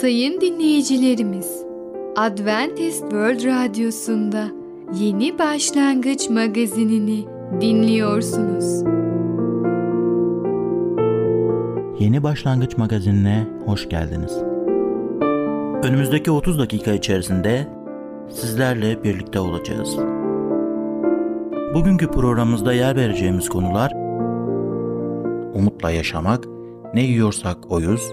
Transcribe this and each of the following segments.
Sayın dinleyicilerimiz, Adventist World Radyosu'nda Yeni Başlangıç magazinini dinliyorsunuz. Yeni Başlangıç magazinine hoş geldiniz. Önümüzdeki 30 dakika içerisinde sizlerle birlikte olacağız. Bugünkü programımızda yer vereceğimiz konular umutla yaşamak, ne yiyorsak oyuz,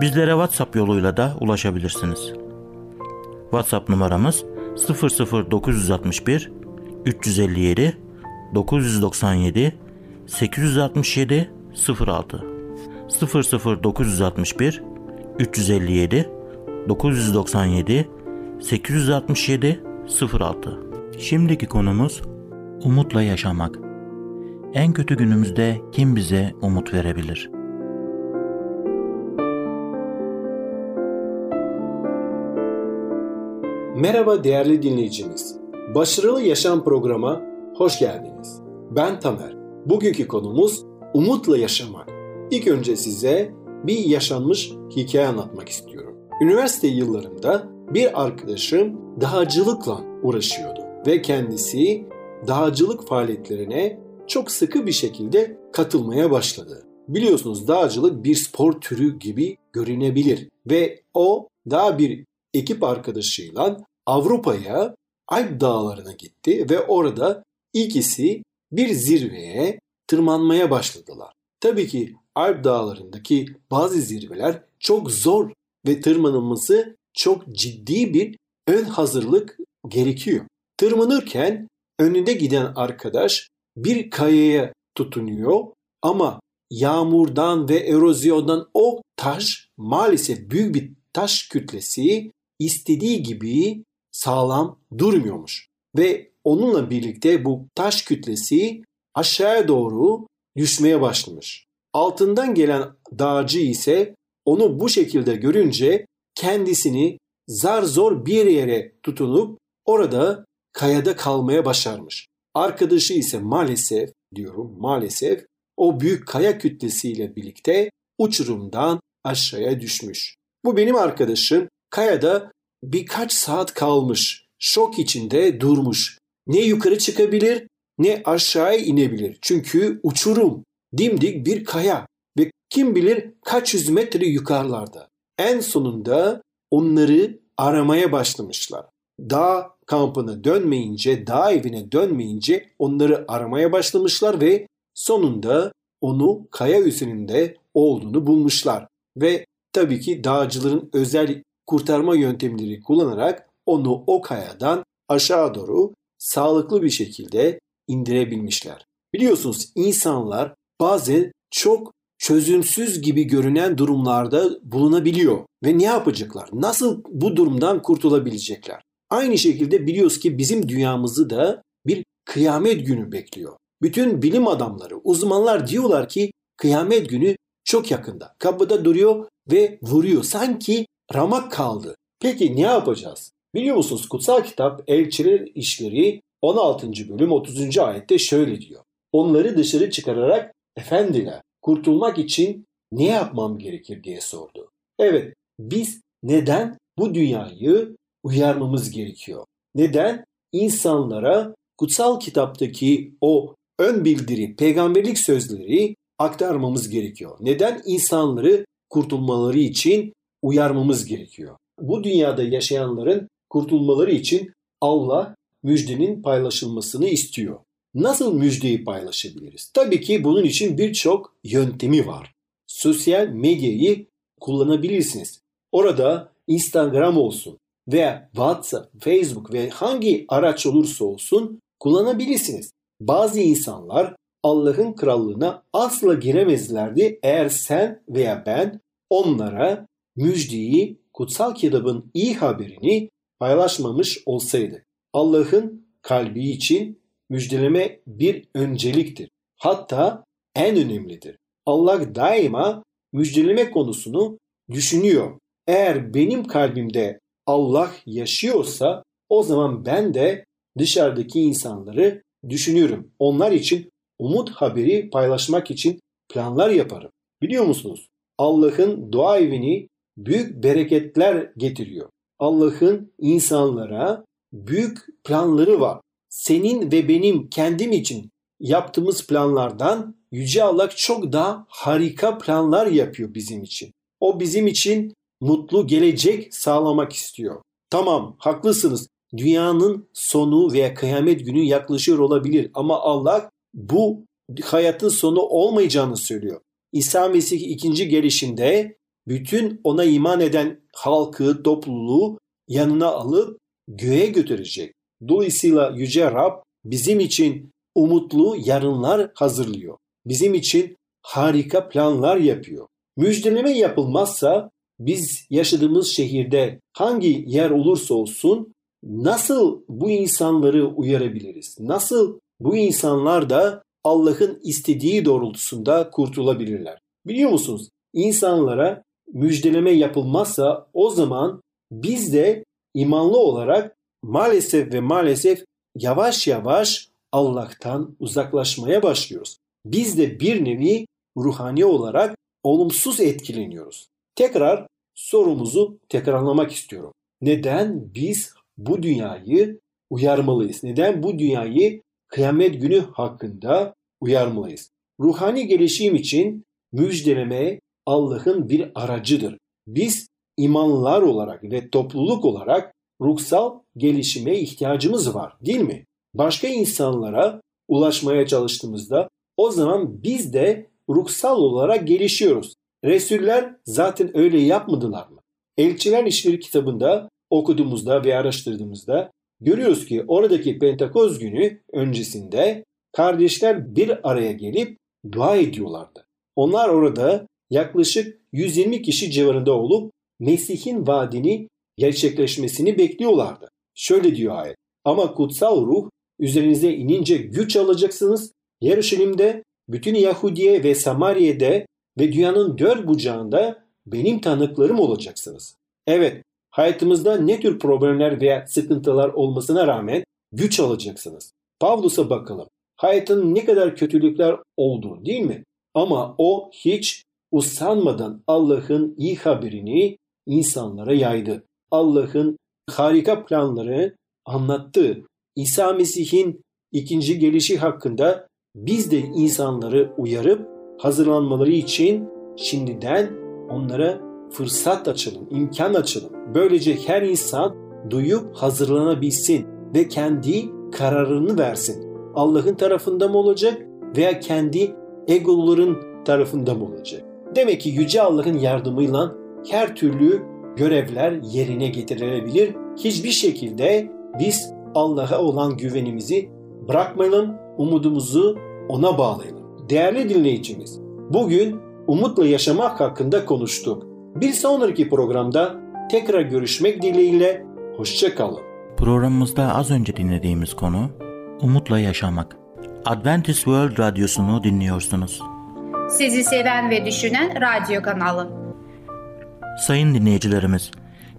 Bizlere WhatsApp yoluyla da ulaşabilirsiniz. WhatsApp numaramız 00961 357 997 867 06 00961 357 997 867 06 Şimdiki konumuz umutla yaşamak. En kötü günümüzde kim bize umut verebilir? Merhaba değerli dinleyicimiz. Başarılı Yaşam programa hoş geldiniz. Ben Tamer. Bugünkü konumuz umutla yaşamak. İlk önce size bir yaşanmış hikaye anlatmak istiyorum. Üniversite yıllarımda bir arkadaşım dağcılıkla uğraşıyordu ve kendisi dağcılık faaliyetlerine çok sıkı bir şekilde katılmaya başladı. Biliyorsunuz dağcılık bir spor türü gibi görünebilir ve o daha bir ekip arkadaşıyla Avrupa'ya Alp dağlarına gitti ve orada ikisi bir zirveye tırmanmaya başladılar. Tabii ki Alp dağlarındaki bazı zirveler çok zor ve tırmanılması çok ciddi bir ön hazırlık gerekiyor. Tırmanırken önünde giden arkadaş bir kayaya tutunuyor ama yağmurdan ve erozyondan o taş maalesef büyük bir taş kütlesi istediği gibi sağlam durmuyormuş. Ve onunla birlikte bu taş kütlesi aşağıya doğru düşmeye başlamış. Altından gelen dağcı ise onu bu şekilde görünce kendisini zar zor bir yere tutunup orada kayada kalmaya başarmış. Arkadaşı ise maalesef diyorum maalesef o büyük kaya kütlesiyle birlikte uçurumdan aşağıya düşmüş. Bu benim arkadaşım kayada birkaç saat kalmış. Şok içinde durmuş. Ne yukarı çıkabilir ne aşağıya inebilir. Çünkü uçurum, dimdik bir kaya ve kim bilir kaç yüz metre yukarılarda. En sonunda onları aramaya başlamışlar. Dağ kampına dönmeyince, dağ evine dönmeyince onları aramaya başlamışlar ve sonunda onu kaya üzerinde olduğunu bulmuşlar. Ve tabii ki dağcıların özel kurtarma yöntemleri kullanarak onu o kayadan aşağı doğru sağlıklı bir şekilde indirebilmişler. Biliyorsunuz insanlar bazen çok çözümsüz gibi görünen durumlarda bulunabiliyor ve ne yapacaklar? Nasıl bu durumdan kurtulabilecekler? Aynı şekilde biliyoruz ki bizim dünyamızı da bir kıyamet günü bekliyor. Bütün bilim adamları, uzmanlar diyorlar ki kıyamet günü çok yakında. Kapıda duruyor ve vuruyor. Sanki ramak kaldı. Peki ne yapacağız? Biliyor musunuz kutsal kitap Elçiler İşleri 16. bölüm 30. ayette şöyle diyor. Onları dışarı çıkararak efendiler kurtulmak için ne yapmam gerekir diye sordu. Evet biz neden bu dünyayı uyarmamız gerekiyor? Neden insanlara kutsal kitaptaki o ön bildiri, peygamberlik sözleri aktarmamız gerekiyor? Neden insanları kurtulmaları için uyarmamız gerekiyor? Bu dünyada yaşayanların kurtulmaları için Allah müjdenin paylaşılmasını istiyor. Nasıl müjdeyi paylaşabiliriz? Tabii ki bunun için birçok yöntemi var. Sosyal medyayı kullanabilirsiniz. Orada Instagram olsun veya WhatsApp, Facebook ve hangi araç olursa olsun kullanabilirsiniz. Bazı insanlar Allah'ın krallığına asla giremezlerdi eğer sen veya ben onlara müjdeyi, kutsal kitabın iyi haberini paylaşmamış olsaydı. Allah'ın kalbi için müjdeleme bir önceliktir. Hatta en önemlidir. Allah daima müjdeleme konusunu düşünüyor. Eğer benim kalbimde Allah yaşıyorsa o zaman ben de dışarıdaki insanları düşünüyorum. Onlar için umut haberi paylaşmak için planlar yaparım. Biliyor musunuz? Allah'ın dua evini büyük bereketler getiriyor. Allah'ın insanlara büyük planları var. Senin ve benim kendim için yaptığımız planlardan Yüce Allah çok daha harika planlar yapıyor bizim için. O bizim için mutlu gelecek sağlamak istiyor. Tamam haklısınız. Dünyanın sonu veya kıyamet günü yaklaşıyor olabilir ama Allah bu hayatın sonu olmayacağını söylüyor. İsa Mesih ikinci gelişinde bütün ona iman eden halkı, topluluğu yanına alıp göğe götürecek. Dolayısıyla Yüce Rab bizim için umutlu yarınlar hazırlıyor. Bizim için harika planlar yapıyor. Müjdeleme yapılmazsa biz yaşadığımız şehirde hangi yer olursa olsun nasıl bu insanları uyarabiliriz? Nasıl bu insanlar da Allah'ın istediği doğrultusunda kurtulabilirler? Biliyor musunuz? İnsanlara müjdeleme yapılmazsa o zaman biz de imanlı olarak maalesef ve maalesef yavaş yavaş Allah'tan uzaklaşmaya başlıyoruz. Biz de bir nevi ruhani olarak olumsuz etkileniyoruz. Tekrar sorumuzu tekrarlamak istiyorum. Neden biz bu dünyayı uyarmalıyız? Neden bu dünyayı kıyamet günü hakkında uyarmalıyız? Ruhani gelişim için müjdeleme Allah'ın bir aracıdır. Biz imanlar olarak ve topluluk olarak ruhsal gelişime ihtiyacımız var değil mi? Başka insanlara ulaşmaya çalıştığımızda o zaman biz de ruhsal olarak gelişiyoruz. Resuller zaten öyle yapmadılar mı? Elçiler İşleri kitabında okuduğumuzda ve araştırdığımızda görüyoruz ki oradaki Pentakoz günü öncesinde kardeşler bir araya gelip dua ediyorlardı. Onlar orada yaklaşık 120 kişi civarında olup Mesih'in vaadini gerçekleşmesini bekliyorlardı. Şöyle diyor ayet. Ama kutsal ruh üzerinize inince güç alacaksınız. Yarışilim'de, bütün Yahudiye ve Samariye'de ve dünyanın dört bucağında benim tanıklarım olacaksınız. Evet, hayatımızda ne tür problemler veya sıkıntılar olmasına rağmen güç alacaksınız. Pavlus'a bakalım. Hayatın ne kadar kötülükler oldu değil mi? Ama o hiç usanmadan Allah'ın iyi haberini insanlara yaydı. Allah'ın harika planları anlattı. İsa Mesih'in ikinci gelişi hakkında biz de insanları uyarıp hazırlanmaları için şimdiden onlara fırsat açalım, imkan açalım. Böylece her insan duyup hazırlanabilsin ve kendi kararını versin. Allah'ın tarafında mı olacak veya kendi egoların tarafında mı olacak? Demek ki Yüce Allah'ın yardımıyla her türlü görevler yerine getirilebilir. Hiçbir şekilde biz Allah'a olan güvenimizi bırakmayalım, umudumuzu ona bağlayalım. Değerli dinleyicimiz, bugün umutla yaşamak hakkında konuştuk. Bir sonraki programda tekrar görüşmek dileğiyle, hoşçakalın. Programımızda az önce dinlediğimiz konu umutla yaşamak. Adventist World Radyosu'nu dinliyorsunuz. Sizi seven ve düşünen radyo kanalı. Sayın dinleyicilerimiz,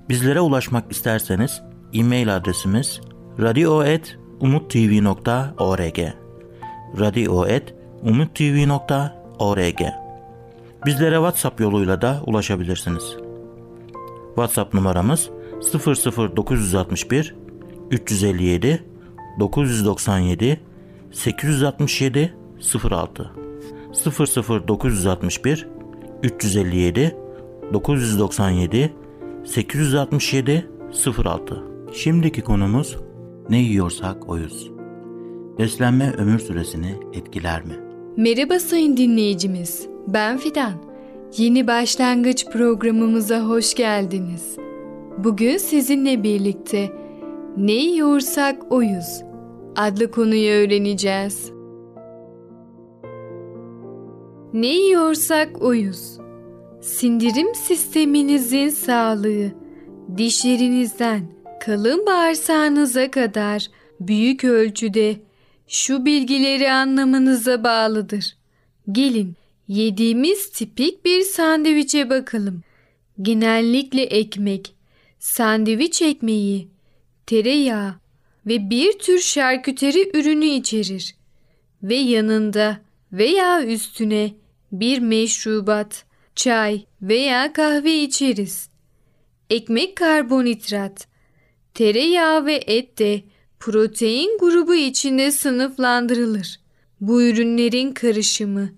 bizlere ulaşmak isterseniz e-mail adresimiz radio.umutv.org radio.umutv.org Bizlere WhatsApp yoluyla da ulaşabilirsiniz. WhatsApp numaramız 00961 357 997 867 06 00961 357 997 867 06 Şimdiki konumuz ne yiyorsak oyuz. Beslenme ömür süresini etkiler mi? Merhaba sayın dinleyicimiz. Ben Fidan. Yeni başlangıç programımıza hoş geldiniz. Bugün sizinle birlikte ne yiyorsak oyuz adlı konuyu öğreneceğiz. Ne yiyorsak oyuz. Sindirim sisteminizin sağlığı, dişlerinizden kalın bağırsağınıza kadar büyük ölçüde şu bilgileri anlamanıza bağlıdır. Gelin yediğimiz tipik bir sandviçe bakalım. Genellikle ekmek, sandviç ekmeği, tereyağı ve bir tür şarküteri ürünü içerir ve yanında veya üstüne bir meşrubat, çay veya kahve içeriz. Ekmek karbonhidrat, tereyağı ve et de protein grubu içinde sınıflandırılır. Bu ürünlerin karışımı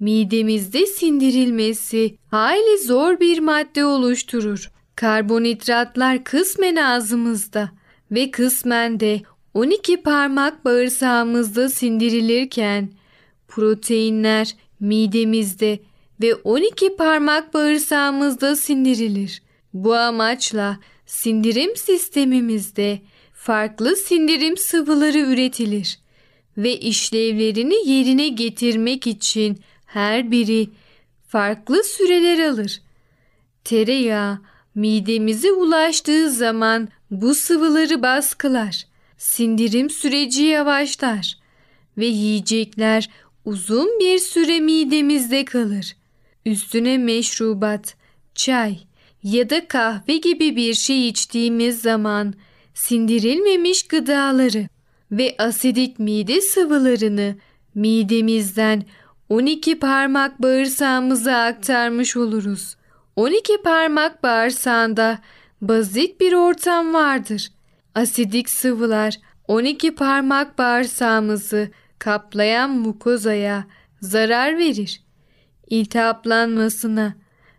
midemizde sindirilmesi hayli zor bir madde oluşturur. Karbonhidratlar kısmen ağzımızda ve kısmen de 12 parmak bağırsağımızda sindirilirken proteinler midemizde ve 12 parmak bağırsağımızda sindirilir. Bu amaçla sindirim sistemimizde farklı sindirim sıvıları üretilir ve işlevlerini yerine getirmek için her biri farklı süreler alır. Tereyağı midemize ulaştığı zaman bu sıvıları baskılar. Sindirim süreci yavaşlar ve yiyecekler uzun bir süre midemizde kalır. Üstüne meşrubat, çay ya da kahve gibi bir şey içtiğimiz zaman sindirilmemiş gıdaları ve asidik mide sıvılarını midemizden 12 parmak bağırsağımıza aktarmış oluruz. 12 parmak bağırsağında bazik bir ortam vardır. Asidik sıvılar 12 parmak bağırsağımızı kaplayan mukozaya zarar verir. İltihaplanmasına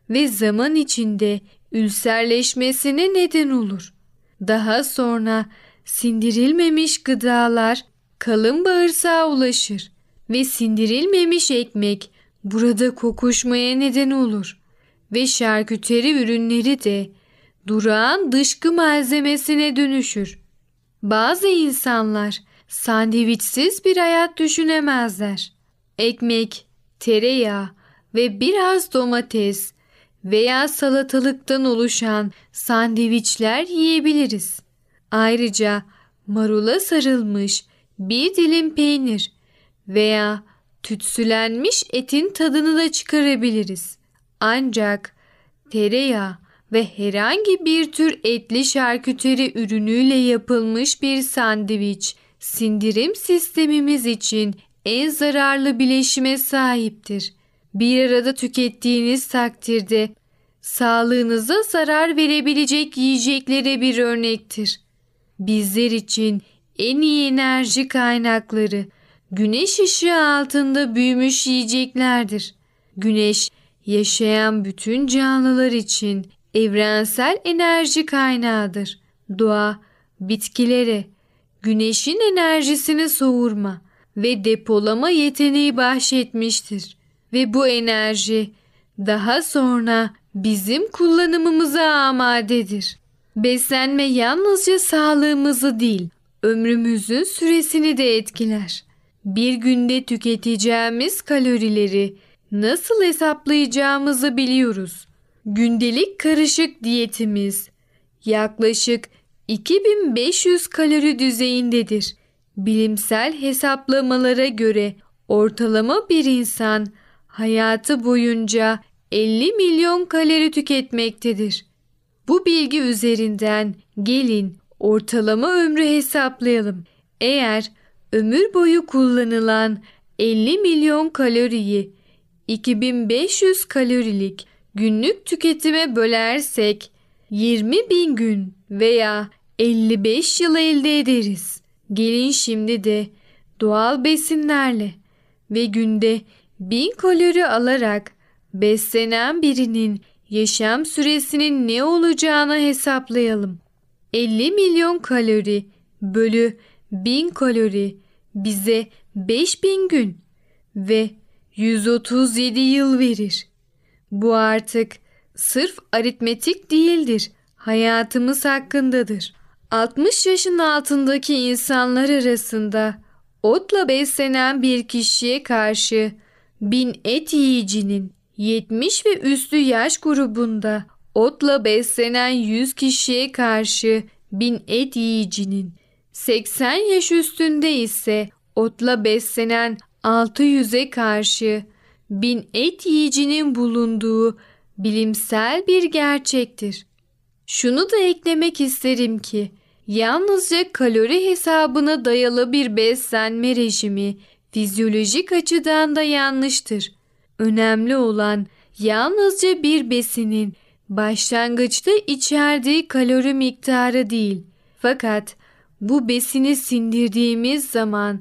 ve zaman içinde ülserleşmesine neden olur. Daha sonra sindirilmemiş gıdalar kalın bağırsağa ulaşır ve sindirilmemiş ekmek burada kokuşmaya neden olur ve şarküteri ürünleri de durağan dışkı malzemesine dönüşür. Bazı insanlar sandviçsiz bir hayat düşünemezler. Ekmek, tereyağı ve biraz domates veya salatalıktan oluşan sandviçler yiyebiliriz. Ayrıca marula sarılmış bir dilim peynir veya tütsülenmiş etin tadını da çıkarabiliriz. Ancak tereyağı ve herhangi bir tür etli şarküteri ürünüyle yapılmış bir sandviç sindirim sistemimiz için en zararlı bileşime sahiptir. Bir arada tükettiğiniz takdirde sağlığınıza zarar verebilecek yiyeceklere bir örnektir. Bizler için en iyi enerji kaynakları güneş ışığı altında büyümüş yiyeceklerdir. Güneş yaşayan bütün canlılar için evrensel enerji kaynağıdır. Doğa bitkilere güneşin enerjisini soğurma ve depolama yeteneği bahşetmiştir ve bu enerji daha sonra bizim kullanımımıza amadedir. Beslenme yalnızca sağlığımızı değil, ömrümüzün süresini de etkiler. Bir günde tüketeceğimiz kalorileri nasıl hesaplayacağımızı biliyoruz. Gündelik karışık diyetimiz yaklaşık 2500 kalori düzeyindedir. Bilimsel hesaplamalara göre ortalama bir insan hayatı boyunca 50 milyon kalori tüketmektedir. Bu bilgi üzerinden gelin ortalama ömrü hesaplayalım. Eğer ömür boyu kullanılan 50 milyon kaloriyi 2500 kalorilik günlük tüketime bölersek 20 bin gün veya 55 yıl elde ederiz. Gelin şimdi de doğal besinlerle ve günde 1000 kalori alarak beslenen birinin yaşam süresinin ne olacağını hesaplayalım. 50 milyon kalori bölü 1000 kalori bize 5000 gün ve 137 yıl verir. Bu artık sırf aritmetik değildir. Hayatımız hakkındadır. 60 yaşın altındaki insanlar arasında otla beslenen bir kişiye karşı 1000 et yiyicinin 70 ve üstü yaş grubunda otla beslenen 100 kişiye karşı 1000 et yiyicinin 80 yaş üstünde ise otla beslenen 600'e karşı 1000 et yiyicinin bulunduğu bilimsel bir gerçektir. Şunu da eklemek isterim ki yalnızca kalori hesabına dayalı bir beslenme rejimi fizyolojik açıdan da yanlıştır. Önemli olan yalnızca bir besinin başlangıçta içerdiği kalori miktarı değil. Fakat bu besini sindirdiğimiz zaman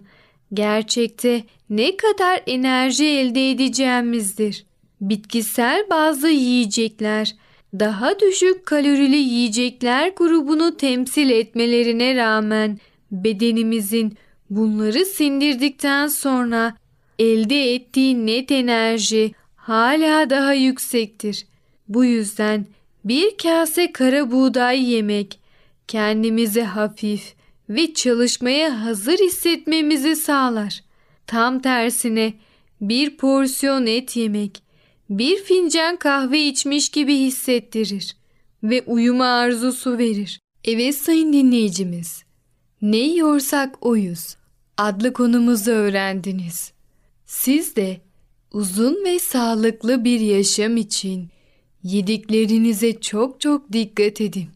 gerçekte ne kadar enerji elde edeceğimizdir. Bitkisel bazı yiyecekler daha düşük kalorili yiyecekler grubunu temsil etmelerine rağmen bedenimizin bunları sindirdikten sonra elde ettiği net enerji hala daha yüksektir. Bu yüzden bir kase kara buğday yemek kendimizi hafif ve çalışmaya hazır hissetmemizi sağlar. Tam tersine bir porsiyon et yemek bir fincan kahve içmiş gibi hissettirir ve uyuma arzusu verir. Evet sayın dinleyicimiz, ne yiyorsak oyuz adlı konumuzu öğrendiniz. Siz de uzun ve sağlıklı bir yaşam için yediklerinize çok çok dikkat edin.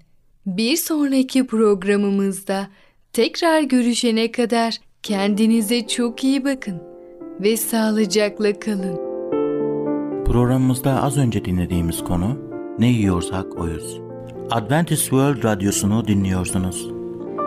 Bir sonraki programımızda tekrar görüşene kadar kendinize çok iyi bakın ve sağlıcakla kalın. Programımızda az önce dinlediğimiz konu Ne yiyorsak oyuz. Adventist World Radyosu'nu dinliyorsunuz.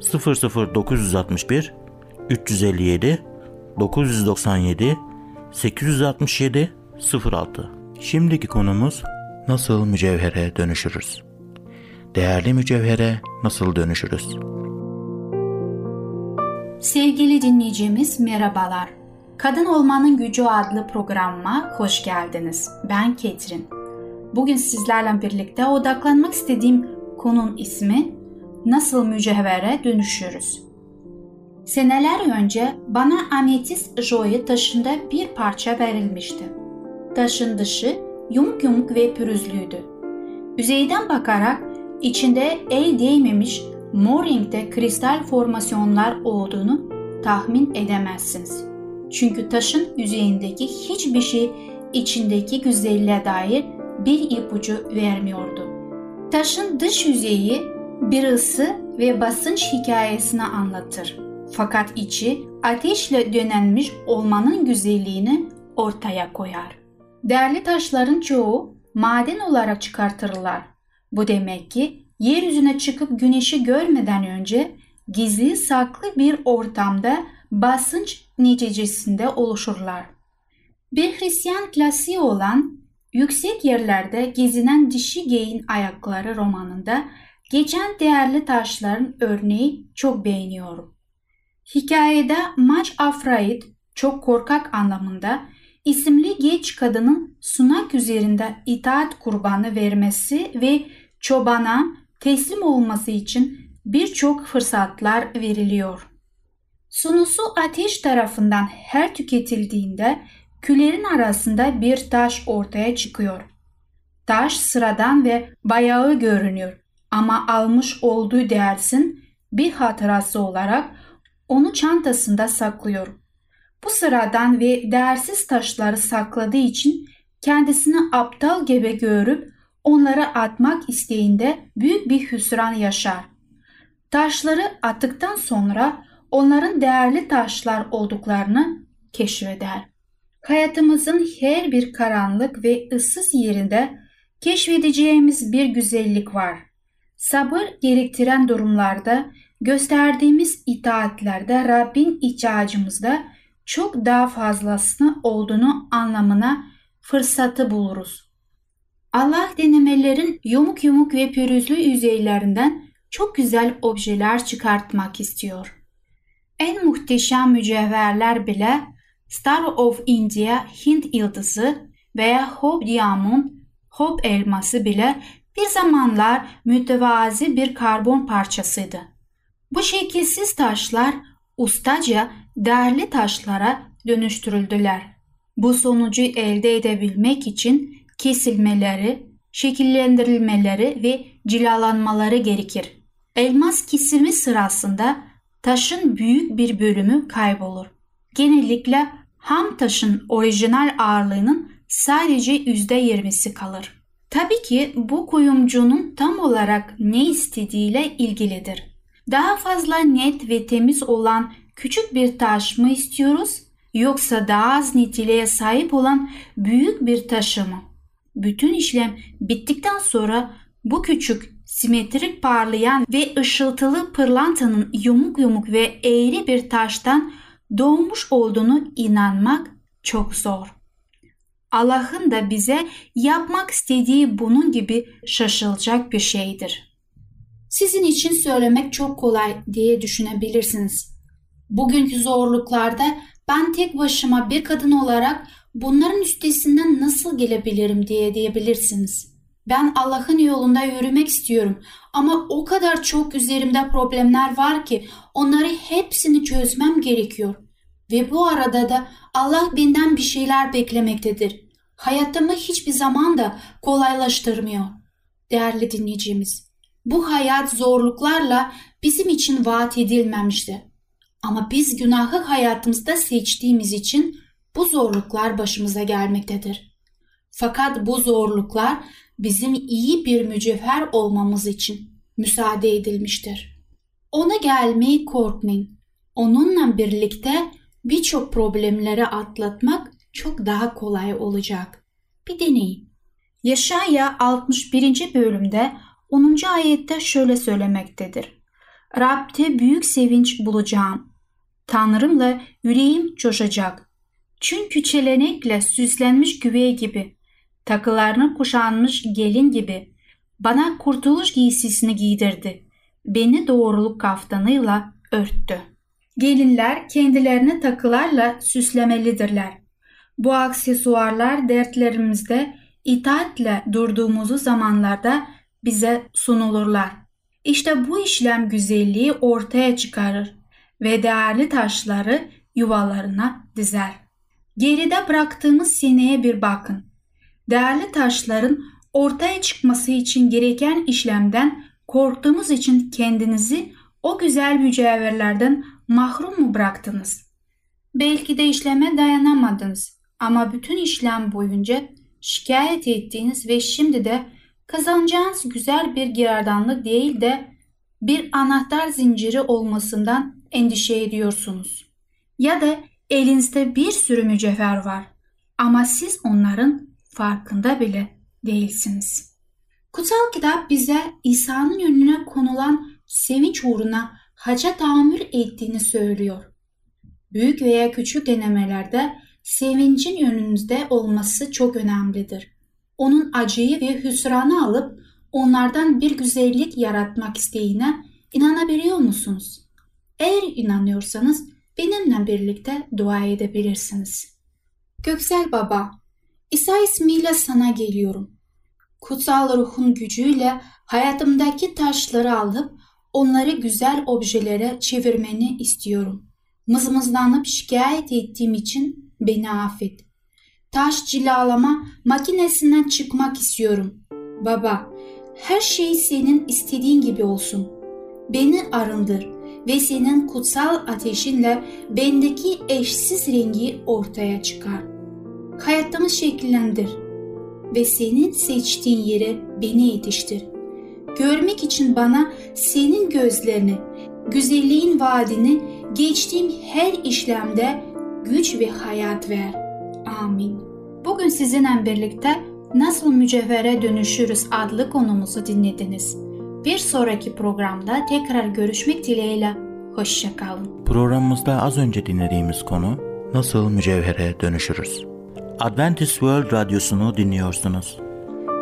00961 357 997 867 06 Şimdiki konumuz nasıl mücevhere dönüşürüz? Değerli mücevhere nasıl dönüşürüz? Sevgili dinleyicimiz merhabalar. Kadın Olmanın Gücü adlı programıma hoş geldiniz. Ben Ketrin. Bugün sizlerle birlikte odaklanmak istediğim konunun ismi Nasıl Mücevhere Dönüşürüz? Seneler önce bana ametist joy taşında bir parça verilmişti. Taşın dışı yumuk yumuk ve pürüzlüydü. Yüzeyden bakarak içinde el değmemiş mor kristal formasyonlar olduğunu tahmin edemezsiniz. Çünkü taşın yüzeyindeki hiçbir şey içindeki güzelliğe dair bir ipucu vermiyordu. Taşın dış yüzeyi bir ısı ve basınç hikayesini anlatır. Fakat içi ateşle dönenmiş olmanın güzelliğini ortaya koyar. Değerli taşların çoğu maden olarak çıkartırlar. Bu demek ki yeryüzüne çıkıp güneşi görmeden önce gizli saklı bir ortamda basınç neticesinde oluşurlar. Bir Hristiyan klasiği olan Yüksek Yerlerde Gezinen Dişi Geyin Ayakları romanında geçen değerli taşların örneği çok beğeniyorum. Hikayede Maç Afraid çok korkak anlamında isimli genç kadının sunak üzerinde itaat kurbanı vermesi ve çobana teslim olması için birçok fırsatlar veriliyor. Sunusu ateş tarafından her tüketildiğinde külerin arasında bir taş ortaya çıkıyor. Taş sıradan ve bayağı görünüyor ama almış olduğu dersin bir hatırası olarak onu çantasında saklıyor. Bu sıradan ve değersiz taşları sakladığı için kendisini aptal gebe görüp onları atmak isteğinde büyük bir hüsran yaşar. Taşları attıktan sonra onların değerli taşlar olduklarını keşfeder. Hayatımızın her bir karanlık ve ıssız yerinde keşfedeceğimiz bir güzellik var. Sabır gerektiren durumlarda gösterdiğimiz itaatlerde Rabbin ihtiyacımızda çok daha fazlasını olduğunu anlamına fırsatı buluruz. Allah denemelerin yumuk yumuk ve pürüzlü yüzeylerinden çok güzel objeler çıkartmak istiyor. En muhteşem mücevherler bile Star of India Hint yıldızı veya Hope Diamond, Hope elması bile bir zamanlar mütevazi bir karbon parçasıydı. Bu şekilsiz taşlar ustaca değerli taşlara dönüştürüldüler. Bu sonucu elde edebilmek için kesilmeleri, şekillendirilmeleri ve cilalanmaları gerekir. Elmas kesimi sırasında taşın büyük bir bölümü kaybolur. Genellikle ham taşın orijinal ağırlığının sadece %20'si kalır. Tabii ki bu kuyumcunun tam olarak ne istediğiyle ilgilidir. Daha fazla net ve temiz olan küçük bir taş mı istiyoruz yoksa daha az niteliğe sahip olan büyük bir taşı mı? Bütün işlem bittikten sonra bu küçük, simetrik parlayan ve ışıltılı pırlantanın yumuk yumuk ve eğri bir taştan doğmuş olduğunu inanmak çok zor. Allah'ın da bize yapmak istediği bunun gibi şaşılacak bir şeydir. Sizin için söylemek çok kolay diye düşünebilirsiniz. Bugünkü zorluklarda ben tek başıma bir kadın olarak bunların üstesinden nasıl gelebilirim diye diyebilirsiniz. Ben Allah'ın yolunda yürümek istiyorum ama o kadar çok üzerimde problemler var ki onları hepsini çözmem gerekiyor. Ve bu arada da Allah benden bir şeyler beklemektedir. Hayatımı hiçbir zaman da kolaylaştırmıyor. Değerli dinleyicimiz, bu hayat zorluklarla bizim için vaat edilmemişti. Ama biz günahı hayatımızda seçtiğimiz için bu zorluklar başımıza gelmektedir. Fakat bu zorluklar bizim iyi bir mücevher olmamız için müsaade edilmiştir. Ona gelmeyi korkmayın. Onunla birlikte birçok problemleri atlatmak çok daha kolay olacak. Bir deneyin. Yaşaya 61. bölümde 10. ayette şöyle söylemektedir. Rab'de büyük sevinç bulacağım. Tanrımla yüreğim coşacak. Çünkü çelenekle süslenmiş güveye gibi, takılarını kuşanmış gelin gibi bana kurtuluş giysisini giydirdi. Beni doğruluk kaftanıyla örttü. Gelinler kendilerini takılarla süslemelidirler. Bu aksesuarlar dertlerimizde itaatle durduğumuzu zamanlarda bize sunulurlar. İşte bu işlem güzelliği ortaya çıkarır ve değerli taşları yuvalarına dizer. Geride bıraktığımız seneye bir bakın. Değerli taşların ortaya çıkması için gereken işlemden korktuğumuz için kendinizi o güzel mücevherlerden mahrum mu bıraktınız? Belki de işleme dayanamadınız ama bütün işlem boyunca şikayet ettiğiniz ve şimdi de kazanacağınız güzel bir girardanlık değil de bir anahtar zinciri olmasından endişe ediyorsunuz. Ya da elinizde bir sürü mücevher var ama siz onların farkında bile değilsiniz. Kutsal kitap bize İsa'nın önüne konulan sevinç uğruna haca tahammül ettiğini söylüyor. Büyük veya küçük denemelerde sevincin önünüzde olması çok önemlidir. Onun acıyı ve hüsranı alıp onlardan bir güzellik yaratmak isteğine inanabiliyor musunuz? Eğer inanıyorsanız benimle birlikte dua edebilirsiniz. Göksel Baba, İsa ismiyle sana geliyorum. Kutsal ruhun gücüyle hayatımdaki taşları alıp onları güzel objelere çevirmeni istiyorum. Mızmızlanıp şikayet ettiğim için beni affet. Taş cilalama makinesinden çıkmak istiyorum. Baba, her şey senin istediğin gibi olsun. Beni arındır ve senin kutsal ateşinle bendeki eşsiz rengi ortaya çıkar. Hayatımı şekillendir ve senin seçtiğin yere beni yetiştir. Görmek için bana senin gözlerini, güzelliğin vaadini geçtiğim her işlemde güç ve hayat ver. Amin. Bugün sizinle birlikte Nasıl Mücevhere Dönüşürüz adlı konumuzu dinlediniz. Bir sonraki programda tekrar görüşmek dileğiyle. Hoşçakalın. Programımızda az önce dinlediğimiz konu Nasıl Mücevhere Dönüşürüz? Adventist World Radyosu'nu dinliyorsunuz.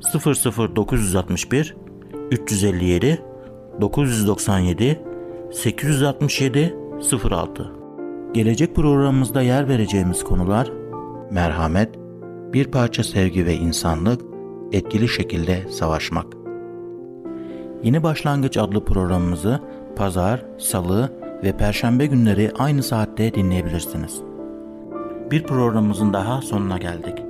00961 357 997 867 06 Gelecek programımızda yer vereceğimiz konular merhamet, bir parça sevgi ve insanlık, etkili şekilde savaşmak. Yeni Başlangıç adlı programımızı pazar, salı ve perşembe günleri aynı saatte dinleyebilirsiniz. Bir programımızın daha sonuna geldik.